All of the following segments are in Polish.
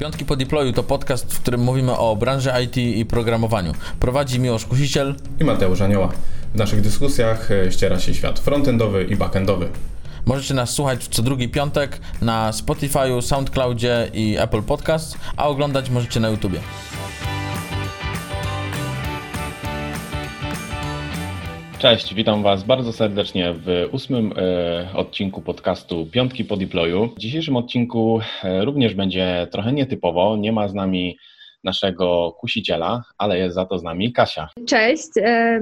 Piątki po deployu to podcast, w którym mówimy o branży IT i programowaniu. Prowadzi Miłosz Kusiciel i Mateusz Anioła. W naszych dyskusjach e, ściera się świat frontendowy i backendowy. Możecie nas słuchać co drugi piątek na Spotify, SoundCloudzie i Apple Podcast, a oglądać możecie na YouTubie. Cześć, witam Was bardzo serdecznie w ósmym e, odcinku podcastu Piątki po deployu. W dzisiejszym odcinku e, również będzie trochę nietypowo. Nie ma z nami naszego kusiciela, ale jest za to z nami Kasia. Cześć. E,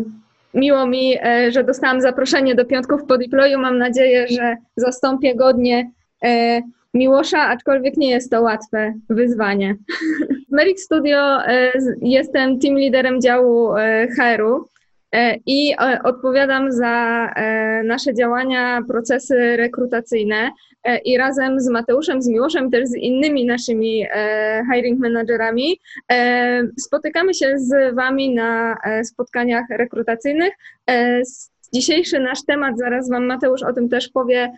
miło mi, że dostałam zaproszenie do Piątków po deployu. Mam nadzieję, że zastąpię godnie Miłosza, aczkolwiek nie jest to łatwe wyzwanie. W Merrick Studio jestem team liderem działu HR-u. E, i e, odpowiadam za e, nasze działania, procesy rekrutacyjne i razem z Mateuszem, z Miłoszem, też z innymi naszymi hiring managerami spotykamy się z Wami na spotkaniach rekrutacyjnych. Dzisiejszy nasz temat, zaraz Wam Mateusz o tym też powie,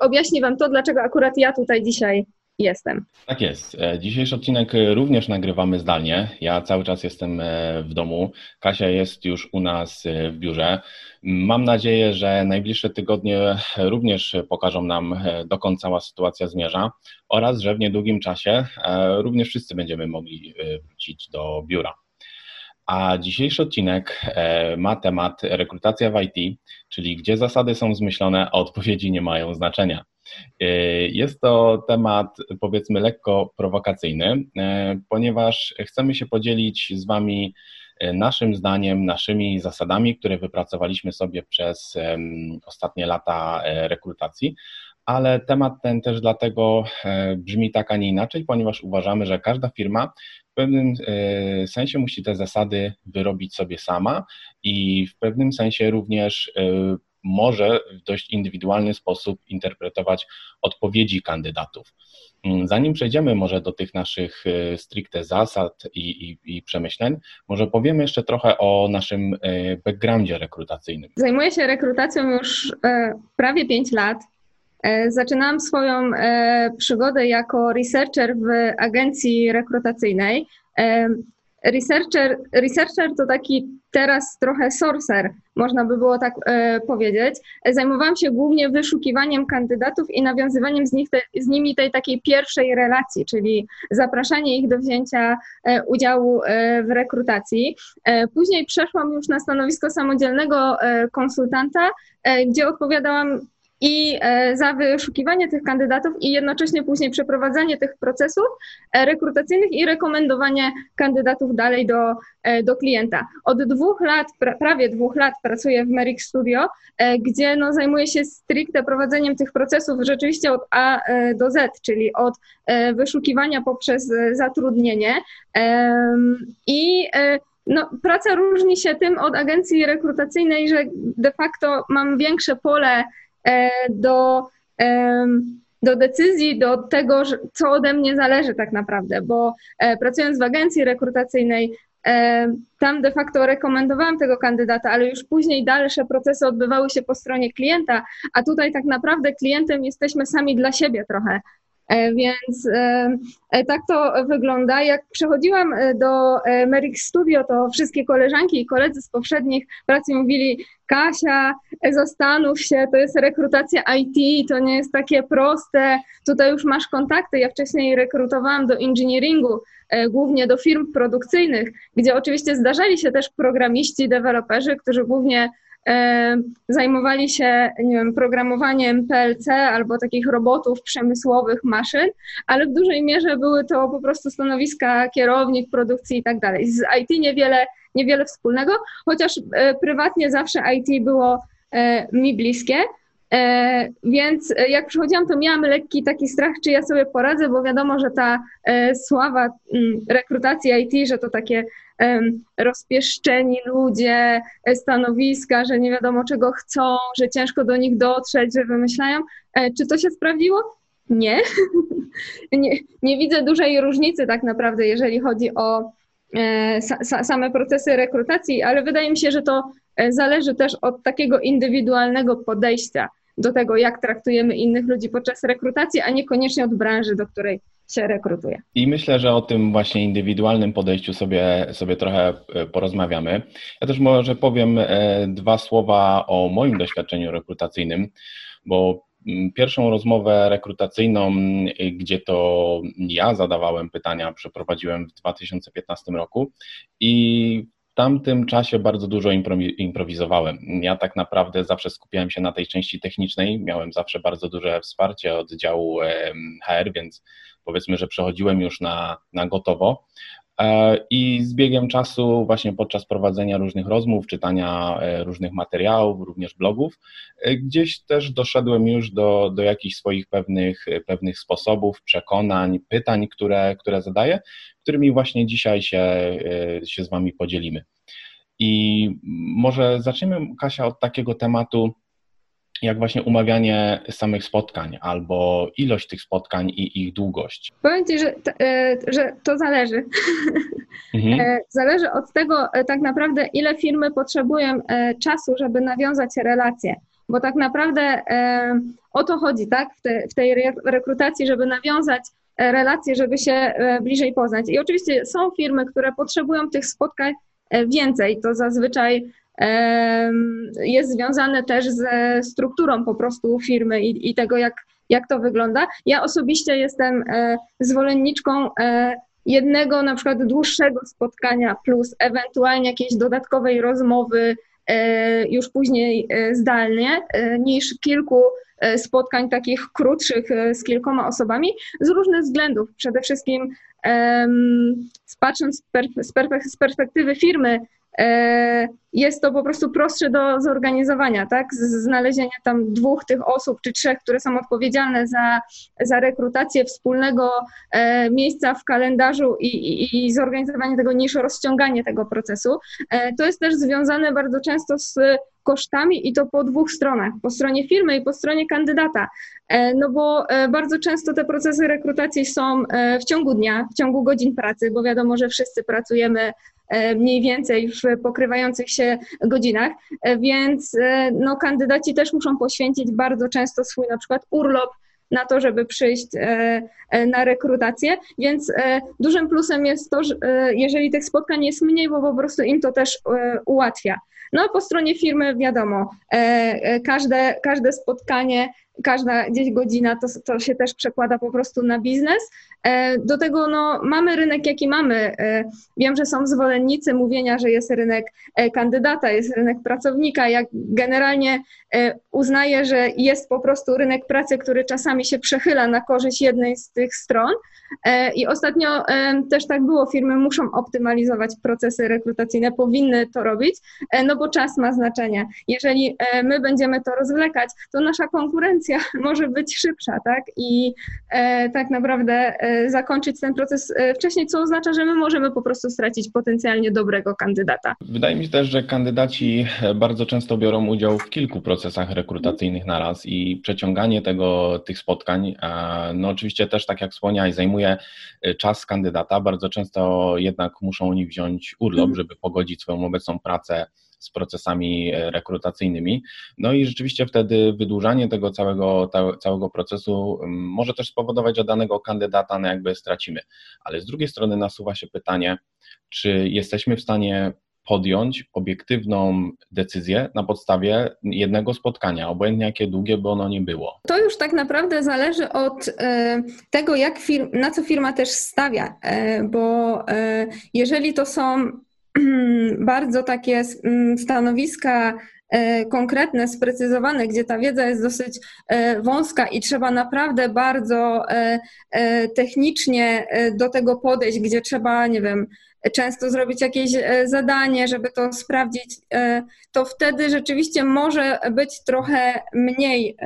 objaśni Wam to, dlaczego akurat ja tutaj dzisiaj jestem. Tak jest. E, dzisiejszy odcinek również nagrywamy zdalnie. Ja cały czas jestem e, w domu. Kasia jest już u nas e, w biurze. Mam nadzieję, że najbliższe tygodnie również pokażą nam, dokąd cała sytuacja zmierza oraz, że w niedługim czasie również wszyscy będziemy mogli wrócić do biura. A dzisiejszy odcinek ma temat rekrutacja w IT, czyli gdzie zasady są zmyślone, a odpowiedzi nie mają znaczenia. E, jest to temat, powiedzmy, lekko prowokacyjny, e, ponieważ chcemy się podzielić z Wami e, naszym zdaniem, naszymi zasadami, które wypracowaliśmy sobie przez ostatnie lata rekrutacji, ale temat ten też dlatego brzmi tak, a nie inaczej, ponieważ uważamy, że każda firma w pewnym sensie musi te zasady wyrobić sobie sama i w pewnym sensie również może w dość indywidualny sposób interpretować odpowiedzi kandydatów. Mm, zanim przejdziemy może do tych naszych e, stricte zasad i, i, i, przemyśleń, może powiemy jeszcze trochę o naszym e, backgroundzie rekrutacyjnym. Zajmuję się rekrutacją już e, prawie 5 lat. Zaczynałam swoją przygodę jako researcher w agencji rekrutacyjnej. Researcher, researcher to taki teraz trochę sorcerer, można by było tak e, powiedzieć. Zajmowałam się głównie wyszukiwaniem kandydatów i nawiązywaniem z, nich te, z nimi tej takiej pierwszej relacji, czyli zapraszanie ich do wzięcia e, udziału e, w rekrutacji. E, później przeszłam już na stanowisko samodzielnego e, konsultanta, e, gdzie odpowiadałam i e, za wyszukiwanie tych kandydatów i jednocześnie później przeprowadzanie tych procesów e, rekrutacyjnych i rekomendowanie kandydatów dalej do, e, do klienta. Od dwóch lat, prawie dwóch lat pracuję w Merrick Studio, gdzie no, zajmuję się stricte prowadzeniem tych procesów rzeczywiście od A do Z, czyli od wyszukiwania poprzez zatrudnienie i no, praca różni się tym od agencji rekrutacyjnej, że de facto mam większe pole do, do decyzji, do tego, co ode mnie zależy tak naprawdę, bo e, pracując w agencji rekrutacyjnej, e, tam de facto rekomendowałam tego kandydata, ale już później dalsze procesy odbywały się po stronie klienta, a tutaj tak naprawdę klientem jesteśmy sami dla siebie trochę. E, więc e, e, tak to wygląda. Jak przechodziłam do Merrick Studio, to wszystkie koleżanki i koledzy z poprzednich prac mówili, Kasia, zastanów się, to jest rekrutacja IT, to nie jest takie proste, tutaj już masz kontakty. Ja wcześniej rekrutowałam do engineeringu, głównie do firm produkcyjnych, gdzie oczywiście zdarzali się też programiści, deweloperzy, którzy głównie zajmowali się nie wiem, programowaniem PLC albo takich robotów przemysłowych, maszyn, ale w dużej mierze były to po prostu stanowiska kierownik produkcji i tak dalej. Z IT niewiele, niewiele wspólnego, chociaż e, prywatnie zawsze IT było e, mi bliskie. Więc jak przychodziłam, to miałam lekki taki strach, czy ja sobie poradzę, bo wiadomo, że ta sława mm, rekrutacji IT, że to takie rozpieszczeni ludzie, e, stanowiska, że nie wiadomo czego chcą, że ciężko do nich dotrzeć, że wymyślają. E, czy to się sprawdziło? Nie. nie, nie widzę dużej różnicy tak naprawdę, jeżeli chodzi o e, same procesy rekrutacji, ale wydaje mi się, że to zależy też od takiego indywidualnego podejścia do tego, jak traktujemy innych ludzi podczas rekrutacji, a niekoniecznie od branży, do której się rekrutuje. I myślę, że o tym właśnie indywidualnym podejściu sobie, sobie trochę e, porozmawiamy. Ja też może powiem e, dwa słowa o moim doświadczeniu rekrutacyjnym, bo mm, pierwszą rozmowę rekrutacyjną, gdzie to ja zadawałem pytania, przeprowadziłem w 2015 roku i w tamtym czasie bardzo dużo improwizowałem. Ja tak naprawdę zawsze skupiałem się na tej części technicznej, miałem zawsze bardzo duże wsparcie od działu HR, więc powiedzmy, że przechodziłem już na, na gotowo. E, I z biegiem czasu, właśnie podczas prowadzenia różnych rozmów, czytania e, różnych materiałów, również blogów, e, gdzieś też doszedłem już do, do jakichś swoich pewnych, pewnych sposobów, przekonań, pytań, które, które zadaję, którymi właśnie dzisiaj się, się z Wami podzielimy. I może zaczniemy, Kasia, od takiego tematu, jak właśnie umawianie samych spotkań albo ilość tych spotkań i ich długość? Powiem Ci, że, e, że to zależy. Mhm. E, zależy od tego e, tak naprawdę, ile firmy potrzebują czasu, żeby nawiązać relacje. Bo tak naprawdę o to chodzi, tak, w, te, w tej rekrutacji, żeby nawiązać relacje, żeby się bliżej poznać. I oczywiście są firmy, które potrzebują tych spotkań więcej. To zazwyczaj jest związane też ze strukturą po prostu firmy i, i tego, jak, jak to wygląda. Ja osobiście jestem e, zwolenniczką e, jednego na przykład dłuższego spotkania plus ewentualnie jakiejś dodatkowej rozmowy e, już później zdalnie, niż kilku spotkań takich krótszych z kilkoma osobami z różnych względów. Przede wszystkim patrząc z perspektywy firmy, jest to po prostu prostsze do zorganizowania, tak? Znalezienia tam dwóch tych osób czy trzech, które są odpowiedzialne za, za rekrutację wspólnego e, miejsca w kalendarzu i, i, i zorganizowanie tego niż rozciąganie tego procesu. E, to jest też związane bardzo często z kosztami i to po dwóch stronach, po stronie firmy i po stronie kandydata. No bo bardzo często te procesy rekrutacji są w ciągu dnia, w ciągu godzin pracy, bo wiadomo, że wszyscy pracujemy E, mniej więcej w pokrywających się godzinach, e, więc e, no, kandydaci też muszą poświęcić bardzo często swój na przykład urlop na to, żeby przyjść na rekrutację, więc dużym plusem jest to, że jeżeli tych spotkań jest mniej, bo po prostu im to też ułatwia. No a po stronie firmy wiadomo, każde, każde spotkanie każda gdzieś godzina to, to się też przekłada po prostu na biznes. E, do tego no, mamy rynek, jaki mamy. E, wiem, że są zwolennicy mówienia, że jest rynek e, kandydata, jest rynek pracownika. Ja generalnie uznaję, że jest po prostu rynek pracy, który czasami się przechyla na korzyść jednej z tych stron. I ostatnio też tak było, firmy muszą optymalizować procesy rekrutacyjne, powinny to robić, no bo czas ma znaczenie. Jeżeli my będziemy to rozwlekać, to nasza konkurencja może być szybsza, tak? I e, tak naprawdę e, zakończyć ten proces e, wcześniej, co oznacza, że my możemy po prostu stracić potencjalnie dobrego kandydata. Wydaje mi się też, że kandydaci bardzo często biorą udział w kilku procesach rekrutacyjnych naraz i przeciąganie tego, tych spotkań, no oczywiście też, tak jak wspomniałeś, zajmuje czas kandydata. Bardzo często jednak muszą oni wziąć urlop, mhm. żeby pogodzić swoją obecną pracę z procesami e, rekrutacyjnymi. No i rzeczywiście wtedy wydłużanie tego całego, całego procesu może też spowodować, że danego kandydata no jakby stracimy. Ale z drugiej strony nasuwa się pytanie, czy jesteśmy w stanie podjąć obiektywną decyzję na podstawie jednego spotkania, obojętnie jakie długie by ono nie było. To już tak naprawdę zależy od e, tego, jak firm, na co firma też stawia, e, bo jeżeli to są bardzo takie mm, stanowiska e, konkretne, sprecyzowane, gdzie ta wiedza jest dosyć e, wąska i trzeba naprawdę bardzo e, technicznie do tego podejść, gdzie trzeba, nie wiem, często zrobić jakieś zadanie, żeby to sprawdzić, to wtedy rzeczywiście może być trochę mniej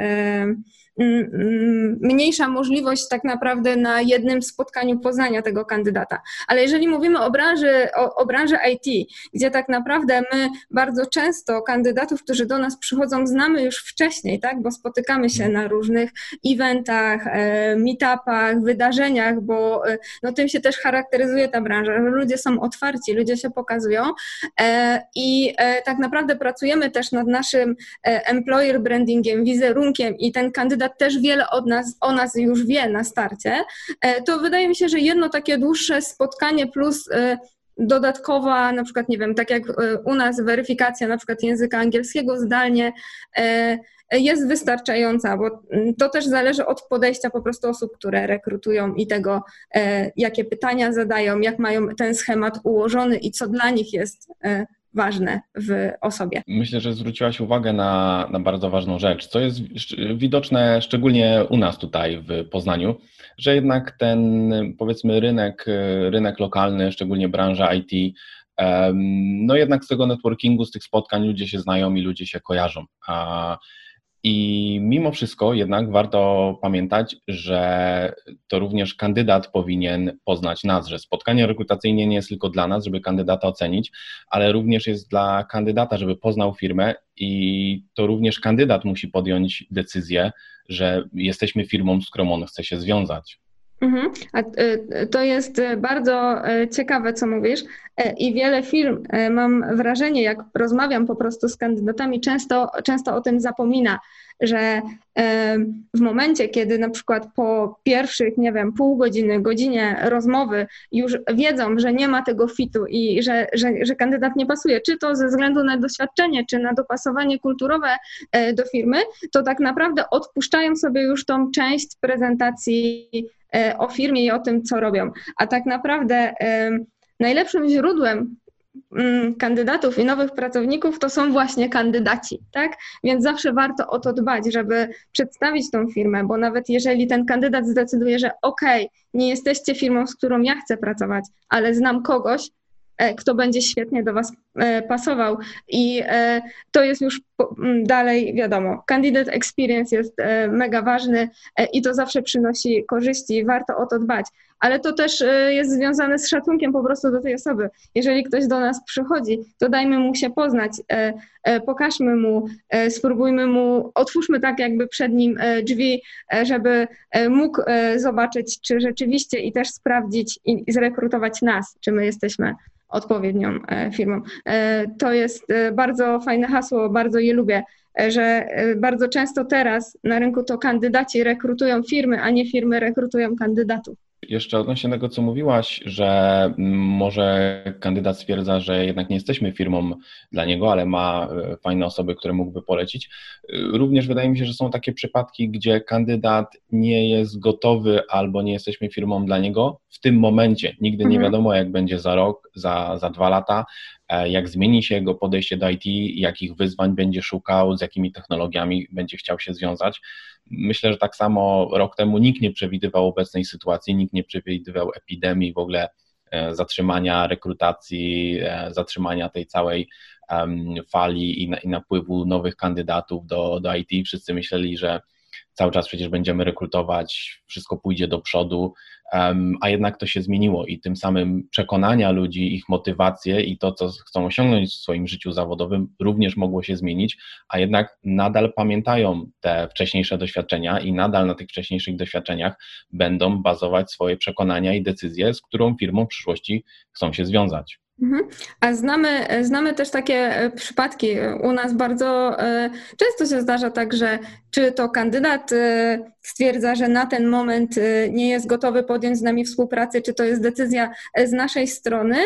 mniejsza możliwość tak naprawdę na jednym spotkaniu poznania tego kandydata. Ale jeżeli mówimy o branży, o, o branży IT, gdzie tak naprawdę my bardzo często kandydatów, którzy do nas przychodzą, znamy już wcześniej, tak, bo spotykamy się na różnych eventach, e, meetupach, wydarzeniach, bo e, no, tym się też charakteryzuje ta branża, że ludzie są otwarci, ludzie się pokazują e, i tak naprawdę pracujemy też nad naszym employer brandingiem, wizerunkiem i ten kandydat kandydat też wiele od nas, o nas już wie na starcie, to wydaje mi się, że jedno takie dłuższe spotkanie plus dodatkowa, na przykład, nie wiem, tak jak u nas weryfikacja na przykład języka angielskiego zdalnie, jest wystarczająca, bo mm, to też zależy od podejścia po prostu osób, które rekrutują i tego, e, jakie pytania zadają, jak mają ten schemat ułożony i co dla nich jest e, ważne w osobie. Myślę, że zwróciłaś uwagę na, na bardzo ważną rzecz, co jest widoczne szczególnie u nas tutaj w Poznaniu, że jednak ten powiedzmy rynek, rynek lokalny, szczególnie branża IT, no jednak z tego networkingu, z tych spotkań ludzie się znają i ludzie się kojarzą. A i mimo wszystko jednak warto pamiętać, że to również kandydat powinien poznać nas, że spotkanie rekrutacyjne nie jest tylko dla nas, żeby kandydata ocenić, ale również jest dla kandydata, żeby poznał firmę i to również kandydat musi podjąć decyzję, że jesteśmy firmą, z którą on chce się związać. Mhm. A e, to jest bardzo e, ciekawe, co mówisz. E, I wiele firm, mam wrażenie, jak rozmawiam po prostu z kandydatami, często, często o tym zapomina, że w momencie, kiedy na przykład po pierwszych, nie wiem, pół godziny, godzinie rozmowy już wiedzą, że nie ma tego fitu i że, że, że kandydat nie pasuje, czy to ze względu na doświadczenie, czy na dopasowanie kulturowe do firmy, to tak naprawdę odpuszczają sobie już tą część prezentacji E, o firmie i o tym, co robią. A tak naprawdę najlepszym źródłem kandydatów i nowych pracowników to są właśnie kandydaci, tak? Więc zawsze warto o to dbać, żeby przedstawić tą firmę, bo nawet jeżeli ten kandydat zdecyduje, że okej, nie jesteście firmą, z którą ja chcę pracować, ale znam kogoś, E, kto będzie świetnie do Was pasował. I e, to jest już dalej wiadomo. Candidate experience jest mega ważny i to zawsze przynosi korzyści, warto o to dbać. Ale to też jest związane z szacunkiem po prostu do tej osoby. Jeżeli ktoś do nas przychodzi, to dajmy mu się poznać, pokażmy mu, spróbujmy mu, otwórzmy tak jakby przed nim drzwi, żeby mógł zobaczyć, czy rzeczywiście i też sprawdzić i zrekrutować nas, czy my jesteśmy odpowiednią e, firmą. E, to jest e, bardzo fajne hasło, bardzo je lubię, że bardzo często teraz na rynku to kandydaci rekrutują firmy, a nie firmy rekrutują kandydatów. Jeszcze odnośnie tego, co mówiłaś, że może kandydat stwierdza, że jednak nie jesteśmy firmą dla niego, ale ma e, fajne osoby, które mógłby polecić. Również wydaje mi się, że są takie przypadki, gdzie kandydat nie jest gotowy albo nie jesteśmy firmą dla niego w tym momencie. Nigdy nie mhm. wiadomo, jak będzie za rok, za, za dwa lata, e, jak zmieni się jego podejście do IT, jakich wyzwań będzie szukał, z jakimi technologiami będzie chciał się związać. Myślę, że tak samo rok temu nikt nie przewidywał obecnej sytuacji, nikt nie przewidywał epidemii, w ogóle e, zatrzymania rekrutacji, e, zatrzymania tej całej fali i, napływu nowych kandydatów do, do IT. Wszyscy myśleli, że cały czas przecież będziemy rekrutować, wszystko pójdzie do przodu, a jednak to się zmieniło i tym samym przekonania ludzi, ich motywacje i to, co chcą osiągnąć w swoim życiu zawodowym, również mogło się zmienić, a jednak nadal pamiętają te wcześniejsze doświadczenia i nadal na tych wcześniejszych doświadczeniach będą bazować swoje przekonania i decyzje, z którą firmą w przyszłości chcą się związać. Mhm. A znamy, znamy też takie e, przypadki. U nas bardzo e, często się zdarza tak, że czy to kandydat e, stwierdza, że na ten moment nie jest gotowy podjąć z nami współpracy, czy to jest decyzja z naszej strony,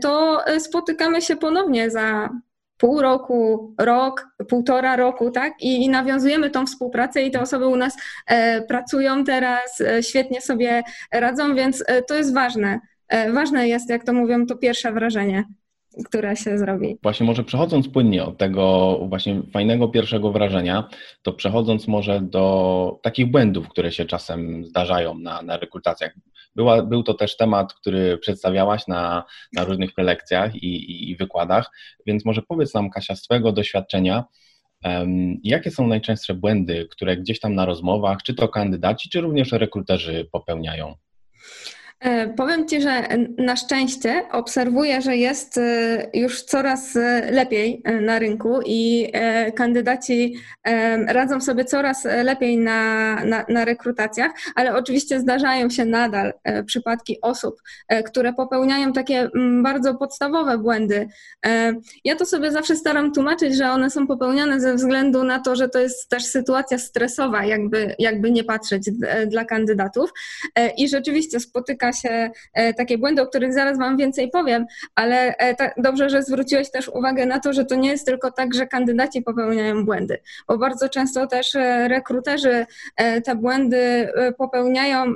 to spotykamy się ponownie za pół roku, rok, półtora roku, tak? I, I, nawiązujemy tą współpracę i te osoby u nas e, pracują teraz, e, świetnie sobie radzą, więc e, to jest ważne. E, ważne jest, jak to mówią, to pierwsze wrażenie które się zrobi. Właśnie może przechodząc płynnie od tego właśnie fajnego pierwszego wrażenia, to przechodząc może do takich błędów, które się czasem zdarzają na, na rekrutacjach. Była, był to też temat, który przedstawiałaś na, na różnych prelekcjach i, i, i wykładach, więc może powiedz nam Kasia z Twojego doświadczenia, um, jakie są najczęstsze błędy, które gdzieś tam na rozmowach, czy to kandydaci, czy również rekruterzy popełniają? E, powiem Ci, że na szczęście obserwuję, że jest e, już coraz e, lepiej na rynku i kandydaci radzą sobie coraz lepiej na, na, na rekrutacjach, ale oczywiście zdarzają się nadal przypadki osób, które popełniają takie bardzo podstawowe błędy. Ja to sobie zawsze staram tłumaczyć, że one są popełniane ze względu na to, że to jest też sytuacja stresowa, jakby, jakby nie patrzeć dla kandydatów i rzeczywiście spotyka się e, takie błędy, o których zaraz Wam więcej powiem, ale e, dobrze, że zwróciłeś też uwagę na to, że to nie jest tylko tak, że kandydaci popełniają błędy, bo bardzo często też e, rekruterzy te błędy popełniają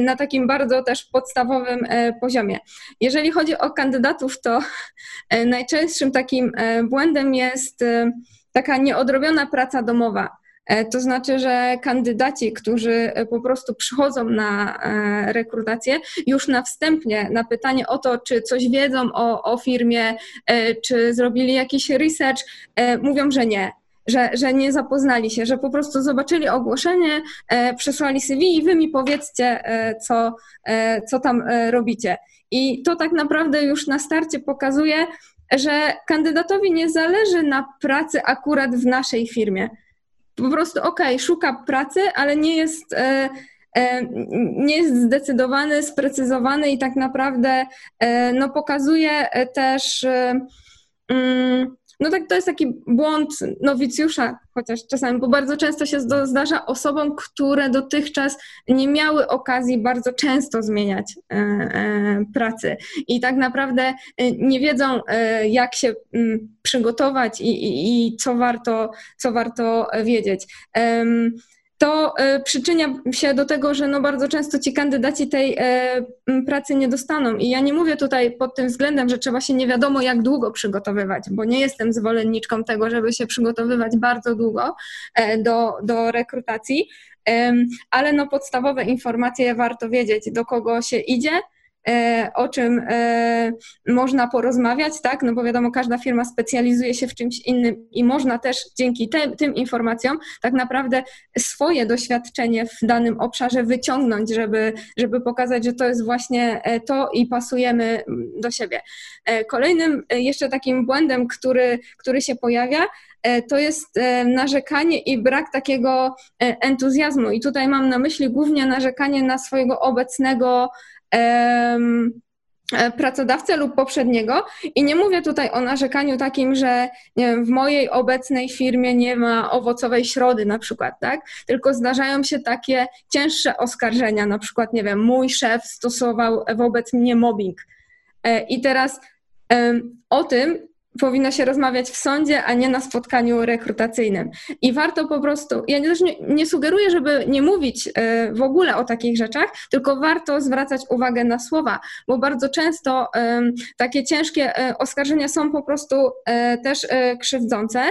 na takim bardzo też podstawowym poziomie. Jeżeli chodzi o kandydatów, to najczęstszym takim błędem jest taka nieodrobiona praca domowa. E, to znaczy, że kandydaci, którzy e, po prostu przychodzą na e, rekrutację, już na wstępnie na pytanie o to, czy coś wiedzą o, o firmie, czy zrobili jakiś research, mówią, że nie. Że, że nie zapoznali się, że po prostu zobaczyli ogłoszenie, przesłali CV i wy mi powiedzcie, co, co tam robicie. I to tak naprawdę już na starcie pokazuje, że kandydatowi nie zależy na pracy akurat w naszej firmie po prostu okej, okay, szuka pracy, ale nie jest, e, e, nie jest zdecydowany, sprecyzowany i tak naprawdę e, no, pokazuje też mm, no tak to jest taki błąd nowicjusza, chociaż czasami, bo bardzo często się zdarza osobom, które dotychczas nie miały okazji bardzo często zmieniać e, e, pracy. I tak naprawdę e, nie wiedzą, jak się mm, przygotować i, i, i, co, warto, co warto wiedzieć to e, przyczynia się do tego, że no bardzo często ci kandydaci tej e, pracy nie dostaną. I ja nie mówię tutaj pod tym względem, że trzeba się nie wiadomo jak długo przygotowywać, bo nie jestem zwolenniczką tego, żeby się przygotowywać bardzo długo e, do, do rekrutacji, ale no podstawowe informacje warto wiedzieć, do kogo się idzie, o czym e, można porozmawiać, tak? No bo wiadomo, każda firma specjalizuje się w czymś innym i można też dzięki tym informacjom tak naprawdę swoje doświadczenie w danym obszarze wyciągnąć, żeby, żeby pokazać, że to jest właśnie e, to i pasujemy do siebie. Kolejnym jeszcze takim błędem, który, który się pojawia, to jest narzekanie i brak takiego entuzjazmu. I tutaj mam na myśli głównie narzekanie na swojego obecnego E, pracodawcę lub poprzedniego. I nie mówię tutaj o narzekaniu takim, że wiem, w mojej obecnej firmie nie ma owocowej środy na przykład, tak? Tylko zdarzają się takie cięższe oskarżenia, na przykład, nie wiem, mój szef stosował wobec mnie mobbing. E, I teraz o tym powinno się rozmawiać w sądzie, a nie na spotkaniu rekrutacyjnym. I warto po prostu, ja też nie, nie sugeruję, żeby nie mówić e, w ogóle o takich rzeczach, tylko warto zwracać uwagę na słowa, bo bardzo często takie ciężkie e, oskarżenia są po prostu e, też krzywdzące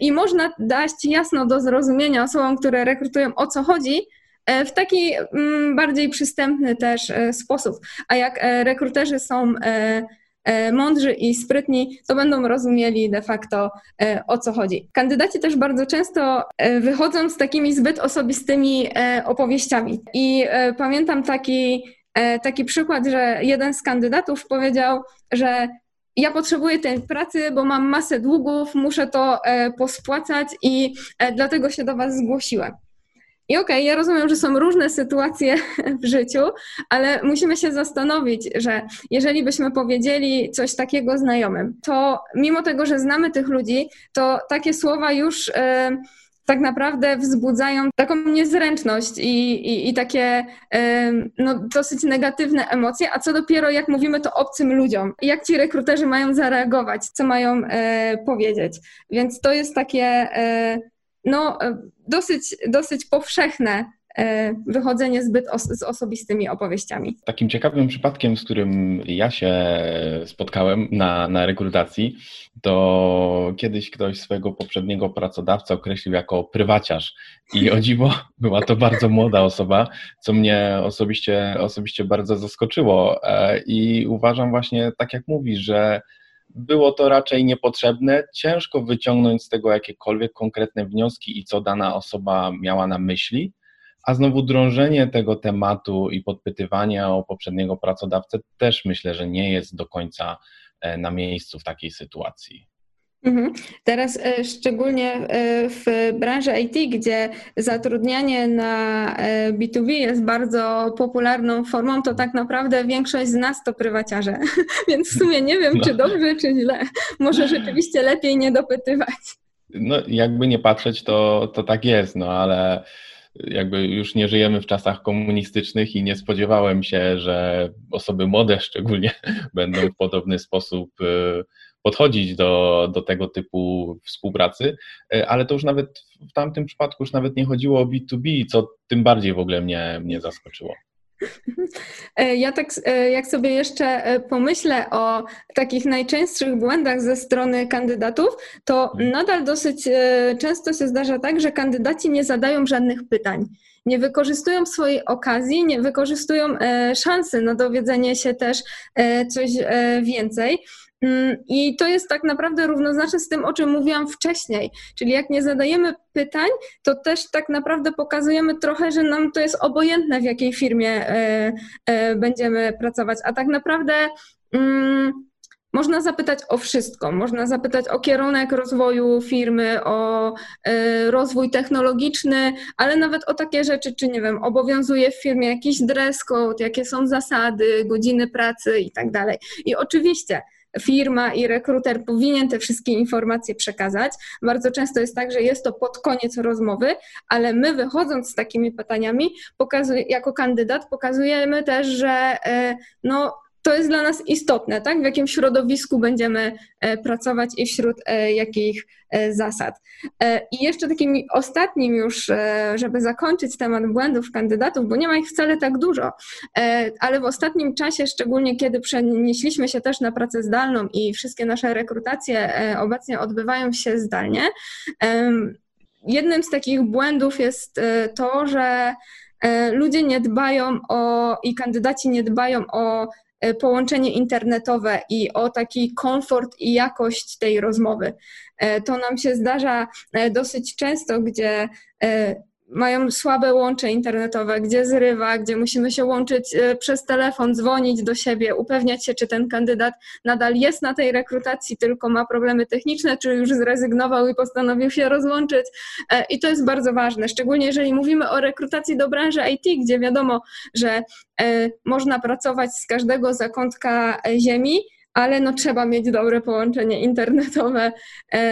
i można dać jasno do zrozumienia osobom, które rekrutują o co chodzi, w taki mm, bardziej przystępny też sposób. A jak rekruterzy są mądrzy i sprytni, to będą rozumieli de facto e, o co chodzi. Kandydaci też bardzo często e, wychodzą z takimi zbyt osobistymi opowieściami. I pamiętam taki, taki przykład, że jeden z kandydatów powiedział, że ja potrzebuję tej pracy, bo mam masę długów, muszę to pospłacać i dlatego się do Was zgłosiłem. I okej, okay, ja rozumiem, że są różne sytuacje w życiu, ale musimy się zastanowić, że jeżeli byśmy powiedzieli coś takiego znajomym, to mimo tego, że znamy tych ludzi, to takie słowa już. Yy, tak naprawdę wzbudzają taką niezręczność i, i, i takie no, dosyć negatywne emocje, a co dopiero jak mówimy to obcym ludziom. Jak ci rekruterzy mają zareagować, co mają e, powiedzieć. Więc to jest takie no, e, dosyć, dosyć powszechne e, wychodzenie zbyt os z osobistymi opowieściami. Takim ciekawym przypadkiem, z którym ja się spotkałem na, na rekrutacji, to kiedyś ktoś swojego poprzedniego pracodawcę określił jako prywaciarz i o dziwo była to bardzo młoda osoba, co mnie osobiście, osobiście bardzo zaskoczyło e, i uważam właśnie, tak jak mówisz, że było to raczej niepotrzebne. Ciężko wyciągnąć z tego jakiekolwiek konkretne wnioski i co dana osoba miała na myśli, a znowu drążenie tego tematu i podpytywanie o poprzedniego pracodawcę też myślę, że nie jest do końca e, na miejscu w takiej sytuacji. Mhm. Teraz e, szczególnie e, w branży IT, gdzie zatrudnianie na B2B jest bardzo popularną formą, to tak naprawdę większość z nas to prywaciarze. Więc w sumie nie wiem, no. czy dobrze, czy źle. Może rzeczywiście lepiej nie dopytywać. No, jakby nie patrzeć, to, to tak jest, no ale jakby już nie żyjemy w czasach komunistycznych i nie spodziewałem się, że osoby młode szczególnie będą w podobny sposób y, podchodzić do, do tego typu współpracy, y, ale to już nawet w tamtym przypadku już nawet nie chodziło o B2B, co tym bardziej w ogóle mnie, mnie zaskoczyło. E, ja tak, e, jak sobie jeszcze e, pomyślę o takich najczęstszych błędach ze strony kandydatów, to mhm. nadal dosyć często się zdarza tak, że kandydaci nie zadają żadnych pytań. Nie wykorzystują swojej okazji, nie wykorzystują szansy na dowiedzenie się też coś więcej. Mm, I to jest tak naprawdę równoznaczne z tym, o czym mówiłam wcześniej. Czyli jak nie zadajemy pytań, to też tak naprawdę pokazujemy trochę, że nam to jest obojętne, w jakiej firmie e, e, będziemy pracować. A tak naprawdę. Mm, można zapytać o wszystko. Można zapytać o kierunek rozwoju firmy, o y, rozwój technologiczny, ale nawet o takie rzeczy, czy nie wiem, obowiązuje w firmie jakiś dress code, jakie są zasady, godziny pracy i tak dalej. I oczywiście firma i rekruter powinien te wszystkie informacje przekazać. Bardzo często jest tak, że jest to pod koniec rozmowy, ale my wychodząc z takimi pytaniami, jako kandydat pokazujemy też, że e, no, to jest dla nas istotne, tak? W jakim środowisku będziemy e, pracować i wśród e, jakich e, zasad. I jeszcze takim ostatnim już, żeby zakończyć temat błędów kandydatów, bo nie ma ich wcale tak dużo, ale w ostatnim czasie, szczególnie kiedy przenieśliśmy się też na pracę zdalną i wszystkie nasze rekrutacje obecnie odbywają się zdalnie, jednym z takich błędów jest to, że ludzie nie dbają o i kandydaci nie dbają o połączenie internetowe i o taki komfort i jakość tej rozmowy. E, to nam się zdarza e, dosyć często, gdzie mają słabe łącze internetowe, gdzie zrywa, gdzie musimy się łączyć e, przez telefon, dzwonić do siebie, upewniać się, czy ten kandydat nadal jest na tej rekrutacji, tylko ma problemy techniczne, czy już zrezygnował i postanowił się rozłączyć. E, I to jest bardzo ważne, szczególnie jeżeli mówimy o rekrutacji do branży IT, gdzie wiadomo, że e, można pracować z każdego zakątka ziemi, ale no trzeba mieć dobre połączenie internetowe,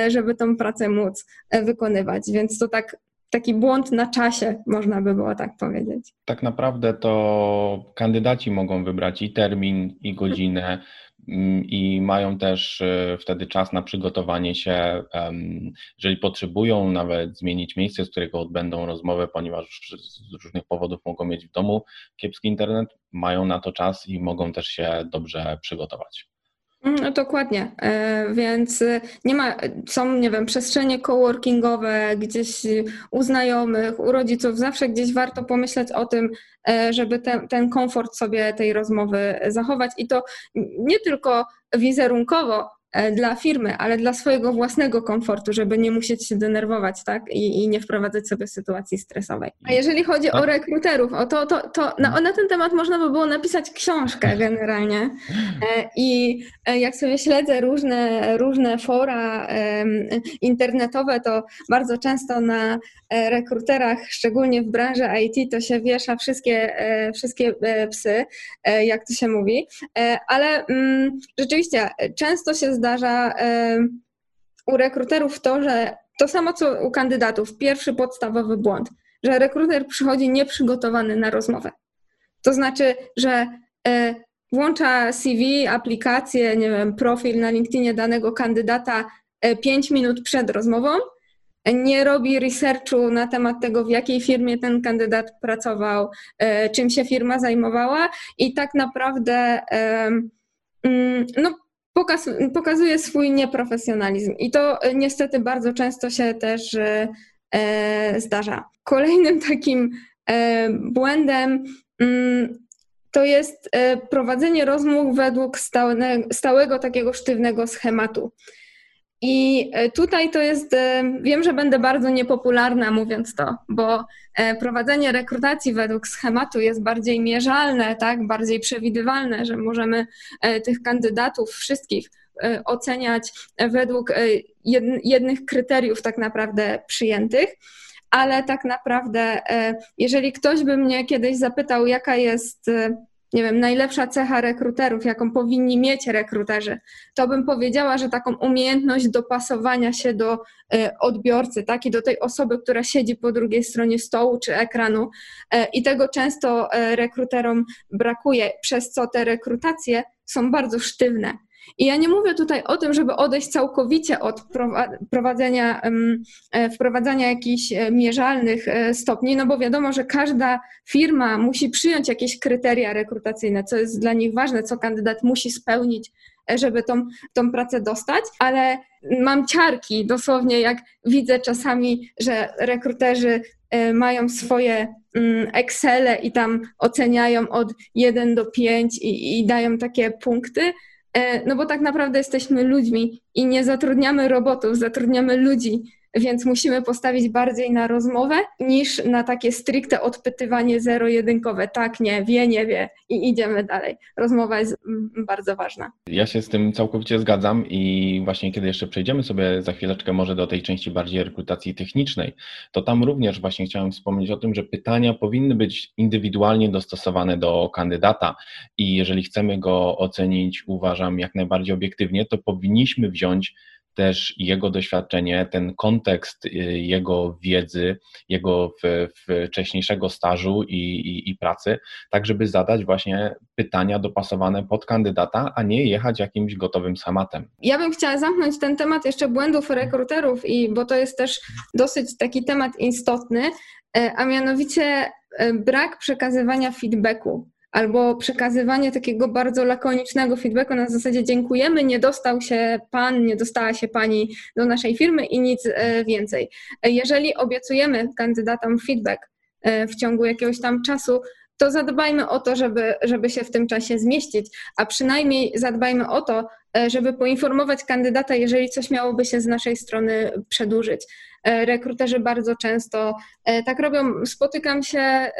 żeby tą pracę móc wykonywać. Więc to tak taki błąd na czasie, można by było tak powiedzieć. Tak naprawdę to kandydaci mogą wybrać i termin, i godzinę, mm, i mają też e, wtedy czas na przygotowanie się. Jeżeli potrzebują nawet zmienić miejsce, z którego odbędą rozmowę, ponieważ z różnych powodów mogą mieć w domu kiepski internet, mają na to czas i mogą też się dobrze przygotować. Mm, no, dokładnie, e, więc e, nie ma, są, nie wiem, przestrzenie coworkingowe gdzieś u znajomych, u rodziców, zawsze gdzieś warto pomyśleć o tym, e, żeby ten, ten komfort sobie tej rozmowy zachować. I to nie tylko wizerunkowo, dla firmy, ale dla swojego własnego komfortu, żeby nie musieć się denerwować, tak? I, i nie wprowadzać sobie sytuacji stresowej. A jeżeli chodzi tak. o rekruterów, o to, to, to na, mhm. na, ten temat można by było napisać książkę generalnie. E, I e, jak sobie śledzę różne, różne fora internetowe, to bardzo często na rekruterach, szczególnie w branży IT, to się wiesza wszystkie, wszystkie psy, jak to się mówi. Ale mm, rzeczywiście często się zdarza u rekruterów to, że to samo co u kandydatów, pierwszy podstawowy błąd, że rekruter przychodzi nieprzygotowany na rozmowę. To znaczy, że e, włącza CV, aplikację, nie wiem, profil na LinkedInie danego kandydata 5 e, minut przed rozmową, nie robi researchu na temat tego, w jakiej firmie ten kandydat pracował, e, czym się firma zajmowała i tak naprawdę mm, no, pokaz, pokazuje swój nieprofesjonalizm. I to e, niestety bardzo często się też e, e zdarza. Kolejnym takim e, błędem mm, to jest e, prowadzenie rozmów według stałego, stałego takiego sztywnego schematu. I tutaj to jest, wiem, że będę bardzo niepopularna mówiąc to, bo prowadzenie rekrutacji według schematu jest bardziej mierzalne, tak, bardziej przewidywalne, że możemy tych kandydatów wszystkich oceniać według jednych kryteriów tak naprawdę przyjętych. Ale tak naprawdę, e, jeżeli ktoś by mnie kiedyś zapytał, jaka jest, e, nie wiem, najlepsza cecha rekruterów, jaką powinni mieć rekruterzy, to bym powiedziała, że taką umiejętność dopasowania się do e, odbiorcy, tak, i do tej osoby, która siedzi po drugiej stronie stołu czy ekranu. I tego często rekruterom brakuje, przez co te rekrutacje są bardzo sztywne. I ja nie mówię tutaj o tym, żeby odejść całkowicie od prowadzenia, e, wprowadzania jakichś e, mierzalnych e, stopni, no bo wiadomo, że każda firma musi przyjąć jakieś kryteria rekrutacyjne, co jest dla nich ważne, co kandydat musi spełnić, żeby tą, tą pracę dostać, ale mam ciarki dosłownie, jak widzę czasami, że rekruterzy mają swoje mm, Excele i tam oceniają od 1 do 5 i, i dają takie punkty, no bo tak naprawdę jesteśmy ludźmi i nie zatrudniamy robotów, zatrudniamy ludzi, więc musimy postawić bardziej na rozmowę niż na takie stricte odpytywanie zero-jedynkowe. Tak, nie, wie, nie wie i idziemy dalej. Rozmowa jest mm, bardzo ważna. Ja się z tym całkowicie zgadzam i właśnie kiedy jeszcze przejdziemy sobie za chwileczkę może do tej części bardziej rekrutacji technicznej, to tam również właśnie chciałem wspomnieć o tym, że pytania powinny być indywidualnie dostosowane do kandydata i jeżeli chcemy go ocenić, uważam, jak najbardziej obiektywnie, to powinniśmy wziąć też jego doświadczenie, ten kontekst y, jego wiedzy, jego wcześniejszego stażu i, i, i, pracy, tak żeby zadać właśnie pytania dopasowane pod kandydata, a nie jechać jakimś gotowym schematem. Ja bym chciała zamknąć ten temat jeszcze błędów rekruterów, i, bo to jest też dosyć taki temat istotny, e, a mianowicie e, brak przekazywania feedbacku albo przekazywanie takiego bardzo lakonicznego feedbacku na zasadzie dziękujemy, nie dostał się pan, nie dostała się pani do naszej firmy i nic e, więcej. Jeżeli obiecujemy kandydatom feedback e, w ciągu jakiegoś tam czasu, to zadbajmy o to, żeby, żeby się w tym czasie zmieścić, a przynajmniej zadbajmy o to, e, żeby poinformować kandydata, jeżeli coś miałoby się z naszej strony przedłużyć. E, rekruterzy bardzo często e, tak robią. Spotykam się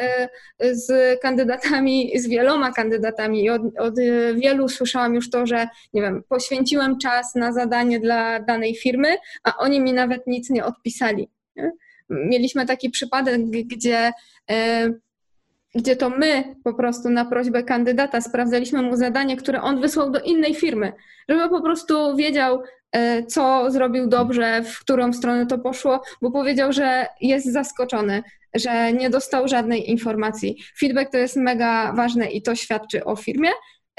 z kandydatami, z wieloma kandydatami i od, od wielu słyszałam już to, że nie wiem, poświęciłem czas na zadanie dla danej firmy, a oni mi nawet nic nie odpisali. Mieliśmy taki przypadek, gdzie gdzie to my po prostu na prośbę kandydata sprawdzaliśmy mu zadanie, które on wysłał do innej firmy, żeby po prostu wiedział, e, co zrobił dobrze, w którą stronę to poszło, bo powiedział, że jest zaskoczony, że nie dostał żadnej informacji. Feedback to jest mega ważne i to świadczy o firmie,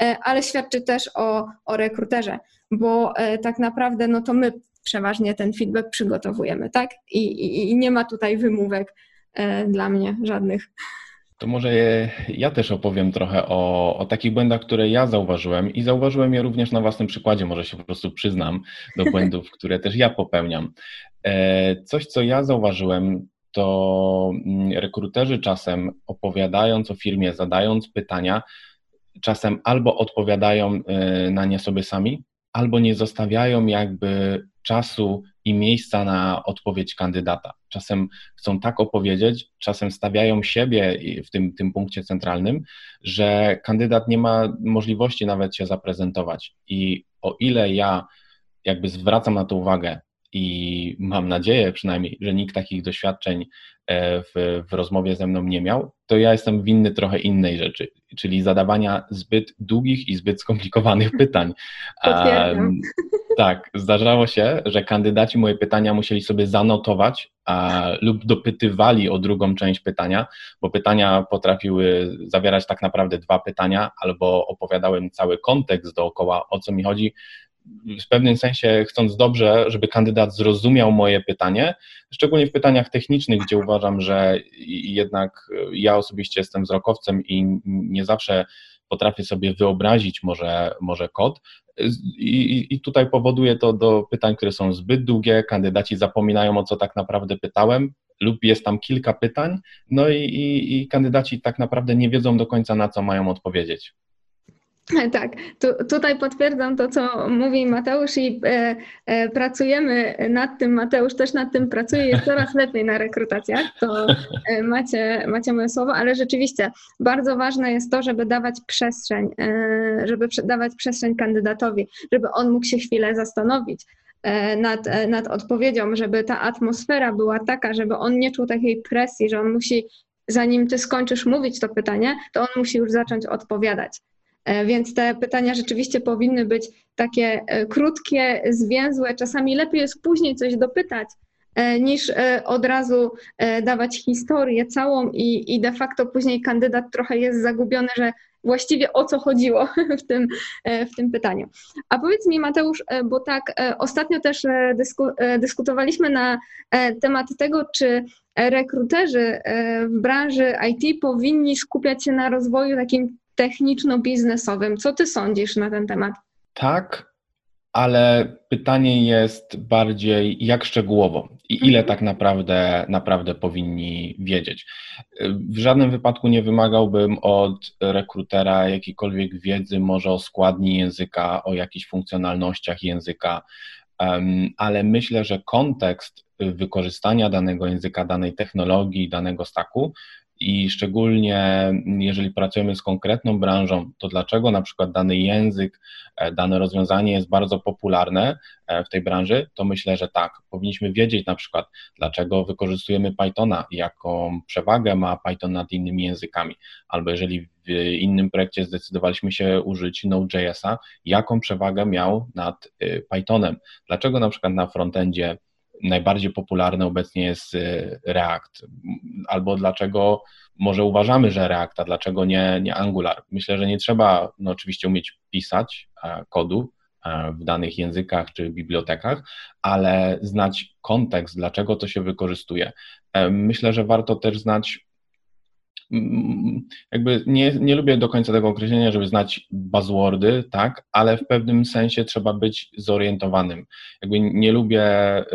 e, ale świadczy też o, o rekruterze, bo e, tak naprawdę no to my przeważnie ten feedback przygotowujemy, tak? I, i, i nie ma tutaj wymówek dla mnie żadnych. To może ja też opowiem trochę o, o, takich błędach, które ja zauważyłem i zauważyłem je również na własnym przykładzie, może się po prostu przyznam do błędów, które też ja popełniam. E, coś, co ja zauważyłem, to mm, rekruterzy czasem opowiadając o firmie, zadając pytania, czasem albo odpowiadają e, na nie sobie sami, albo nie zostawiają jakby czasu i miejsca na odpowiedź kandydata. Czasem chcą tak opowiedzieć, czasem stawiają siebie w tym, tym punkcie centralnym, że kandydat nie ma możliwości nawet się zaprezentować. I o ile ja jakby zwracam na to uwagę i mam nadzieję przynajmniej, że nikt takich doświadczeń e, w, w rozmowie ze mną nie miał, to ja jestem winny trochę innej rzeczy, czyli zadawania zbyt długich i zbyt skomplikowanych pytań. Potwierdzam. Tak, zdarzało się, że kandydaci moje pytania musieli sobie zanotować a, lub dopytywali o drugą część pytania, bo pytania potrafiły zawierać tak naprawdę dwa pytania, albo opowiadałem cały kontekst dookoła, o co mi chodzi, w pewnym sensie chcąc dobrze, żeby kandydat zrozumiał moje pytanie, szczególnie w pytaniach technicznych, gdzie uważam, że jednak ja osobiście jestem wzrokowcem i nie zawsze potrafię sobie wyobrazić może, może kod. I, I, tutaj powoduje to do pytań, które są zbyt długie, kandydaci zapominają o co tak naprawdę pytałem, lub jest tam kilka pytań, no i, i, i kandydaci tak naprawdę nie wiedzą do końca na co mają odpowiedzieć. Tak, tu, tutaj potwierdzam to, co mówi Mateusz i e, e, pracujemy nad tym, Mateusz też nad tym pracuje, jest coraz lepiej na rekrutacjach, to e, macie, macie moje słowo, ale rzeczywiście bardzo ważne jest to, żeby dawać przestrzeń, e, żeby dawać przestrzeń kandydatowi, żeby on mógł się chwilę zastanowić e, nad, e, nad odpowiedzią, żeby ta atmosfera była taka, żeby on nie czuł takiej presji, że on musi, zanim ty skończysz mówić to pytanie, to on musi już zacząć odpowiadać. E, więc te pytania rzeczywiście powinny być takie e, krótkie, zwięzłe. Czasami lepiej jest później coś dopytać, e, niż od razu dawać historię całą i, i de facto później kandydat trochę jest zagubiony, że właściwie o co chodziło w tym, w tym pytaniu. A powiedz mi, Mateusz, bo tak ostatnio też dysku, dyskutowaliśmy na temat tego, czy rekruterzy w branży IT powinni skupiać się na rozwoju takim techniczno-biznesowym. Co ty sądzisz na ten temat? Tak, ale pytanie jest bardziej jak szczegółowo i ile mhm. tak naprawdę, naprawdę powinni wiedzieć. W żadnym wypadku nie wymagałbym od rekrutera jakiejkolwiek wiedzy może o składni języka, o jakichś funkcjonalnościach języka, ale myślę, że kontekst wykorzystania danego języka, danej technologii, danego staku i szczególnie jeżeli pracujemy z konkretną branżą, to dlaczego na przykład dany język, e, dane rozwiązanie jest bardzo popularne e, w tej branży, to myślę, że tak. Powinniśmy wiedzieć na przykład, dlaczego wykorzystujemy Pythona, jaką przewagę ma Python nad innymi językami, albo jeżeli w innym projekcie zdecydowaliśmy się użyć Node.jsa, jaką przewagę miał nad y, Pythonem, dlaczego na przykład na frontendzie najbardziej popularny obecnie jest y, React, albo dlaczego może uważamy, że React, a dlaczego nie, nie Angular. Myślę, że nie trzeba no, oczywiście umieć pisać e, kodu e, w danych językach czy bibliotekach, ale znać kontekst, dlaczego to się wykorzystuje. E, myślę, że warto też znać jakby nie, nie lubię do końca tego określenia, żeby znać buzzwordy, tak, ale w pewnym sensie trzeba być zorientowanym. Jakby nie lubię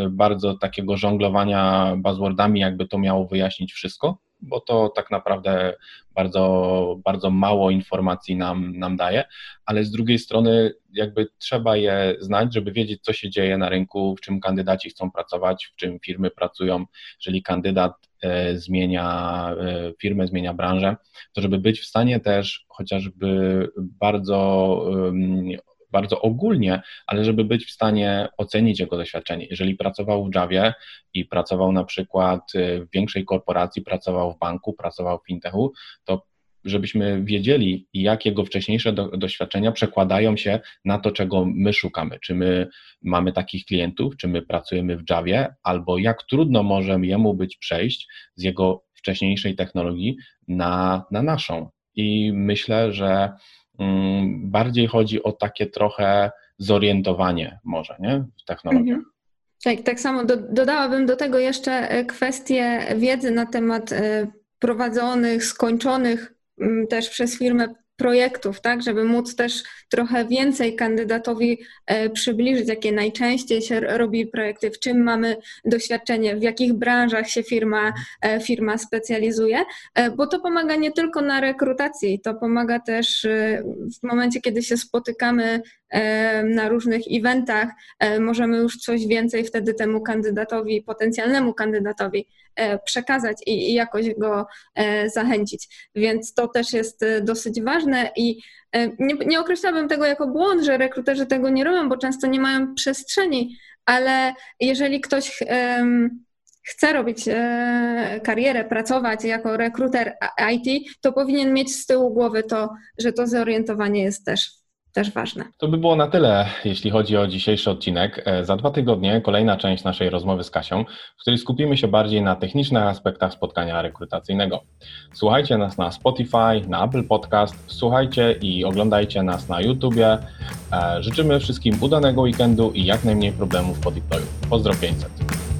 bardzo takiego żonglowania buzzwordami, jakby to miało wyjaśnić wszystko, bo to tak naprawdę bardzo, bardzo mało informacji nam, nam daje, ale z drugiej strony jakby trzeba je znać, żeby wiedzieć, co się dzieje na rynku, w czym kandydaci chcą pracować, w czym firmy pracują. Jeżeli kandydat e, zmienia e, firmę, zmienia branżę, to żeby być w stanie też chociażby bardzo bardzo ogólnie, ale żeby być w stanie ocenić jego doświadczenie. Jeżeli pracował w Javie i pracował na przykład y, w większej korporacji, pracował w banku, pracował w fintechu, to żebyśmy wiedzieli, jak jego wcześniejsze do, doświadczenia przekładają się na to, czego my szukamy. Czy my mamy takich klientów, czy my pracujemy w Javie, albo jak trudno może jemu być przejść z jego wcześniejszej technologii na, na naszą. I myślę, że bardziej chodzi o takie trochę zorientowanie może nie? w technologiach. Mhm. Tak, tak samo do, dodałabym do tego jeszcze e, kwestię wiedzy na temat e, prowadzonych, skończonych mm, też przez firmę projektów, tak, żeby móc też trochę więcej kandydatowi e, przybliżyć, jakie najczęściej się robi projekty, w czym mamy doświadczenie, w jakich branżach się firma, e, firma specjalizuje, e, bo to pomaga nie tylko na rekrutacji, to pomaga też w momencie, kiedy się spotykamy na różnych eventach, możemy już coś więcej wtedy temu kandydatowi, potencjalnemu kandydatowi przekazać i, jakoś go zachęcić. Więc to też jest dosyć ważne i nie, nie określałabym tego jako błąd, że rekruterzy tego nie robią, bo często nie mają przestrzeni, ale jeżeli ktoś chce robić e, karierę, pracować jako rekruter IT, to powinien mieć z tyłu głowy to, że to zorientowanie jest też też ważne. To by było na tyle, jeśli chodzi o dzisiejszy odcinek. E, za dwa tygodnie kolejna część naszej rozmowy z Kasią, w której skupimy się bardziej na technicznych aspektach spotkania rekrutacyjnego. Słuchajcie nas na Spotify, na Apple Podcast, słuchajcie i oglądajcie nas na YouTubie. E, życzymy wszystkim udanego weekendu i jak najmniej problemów po deployu. Pozdro 500.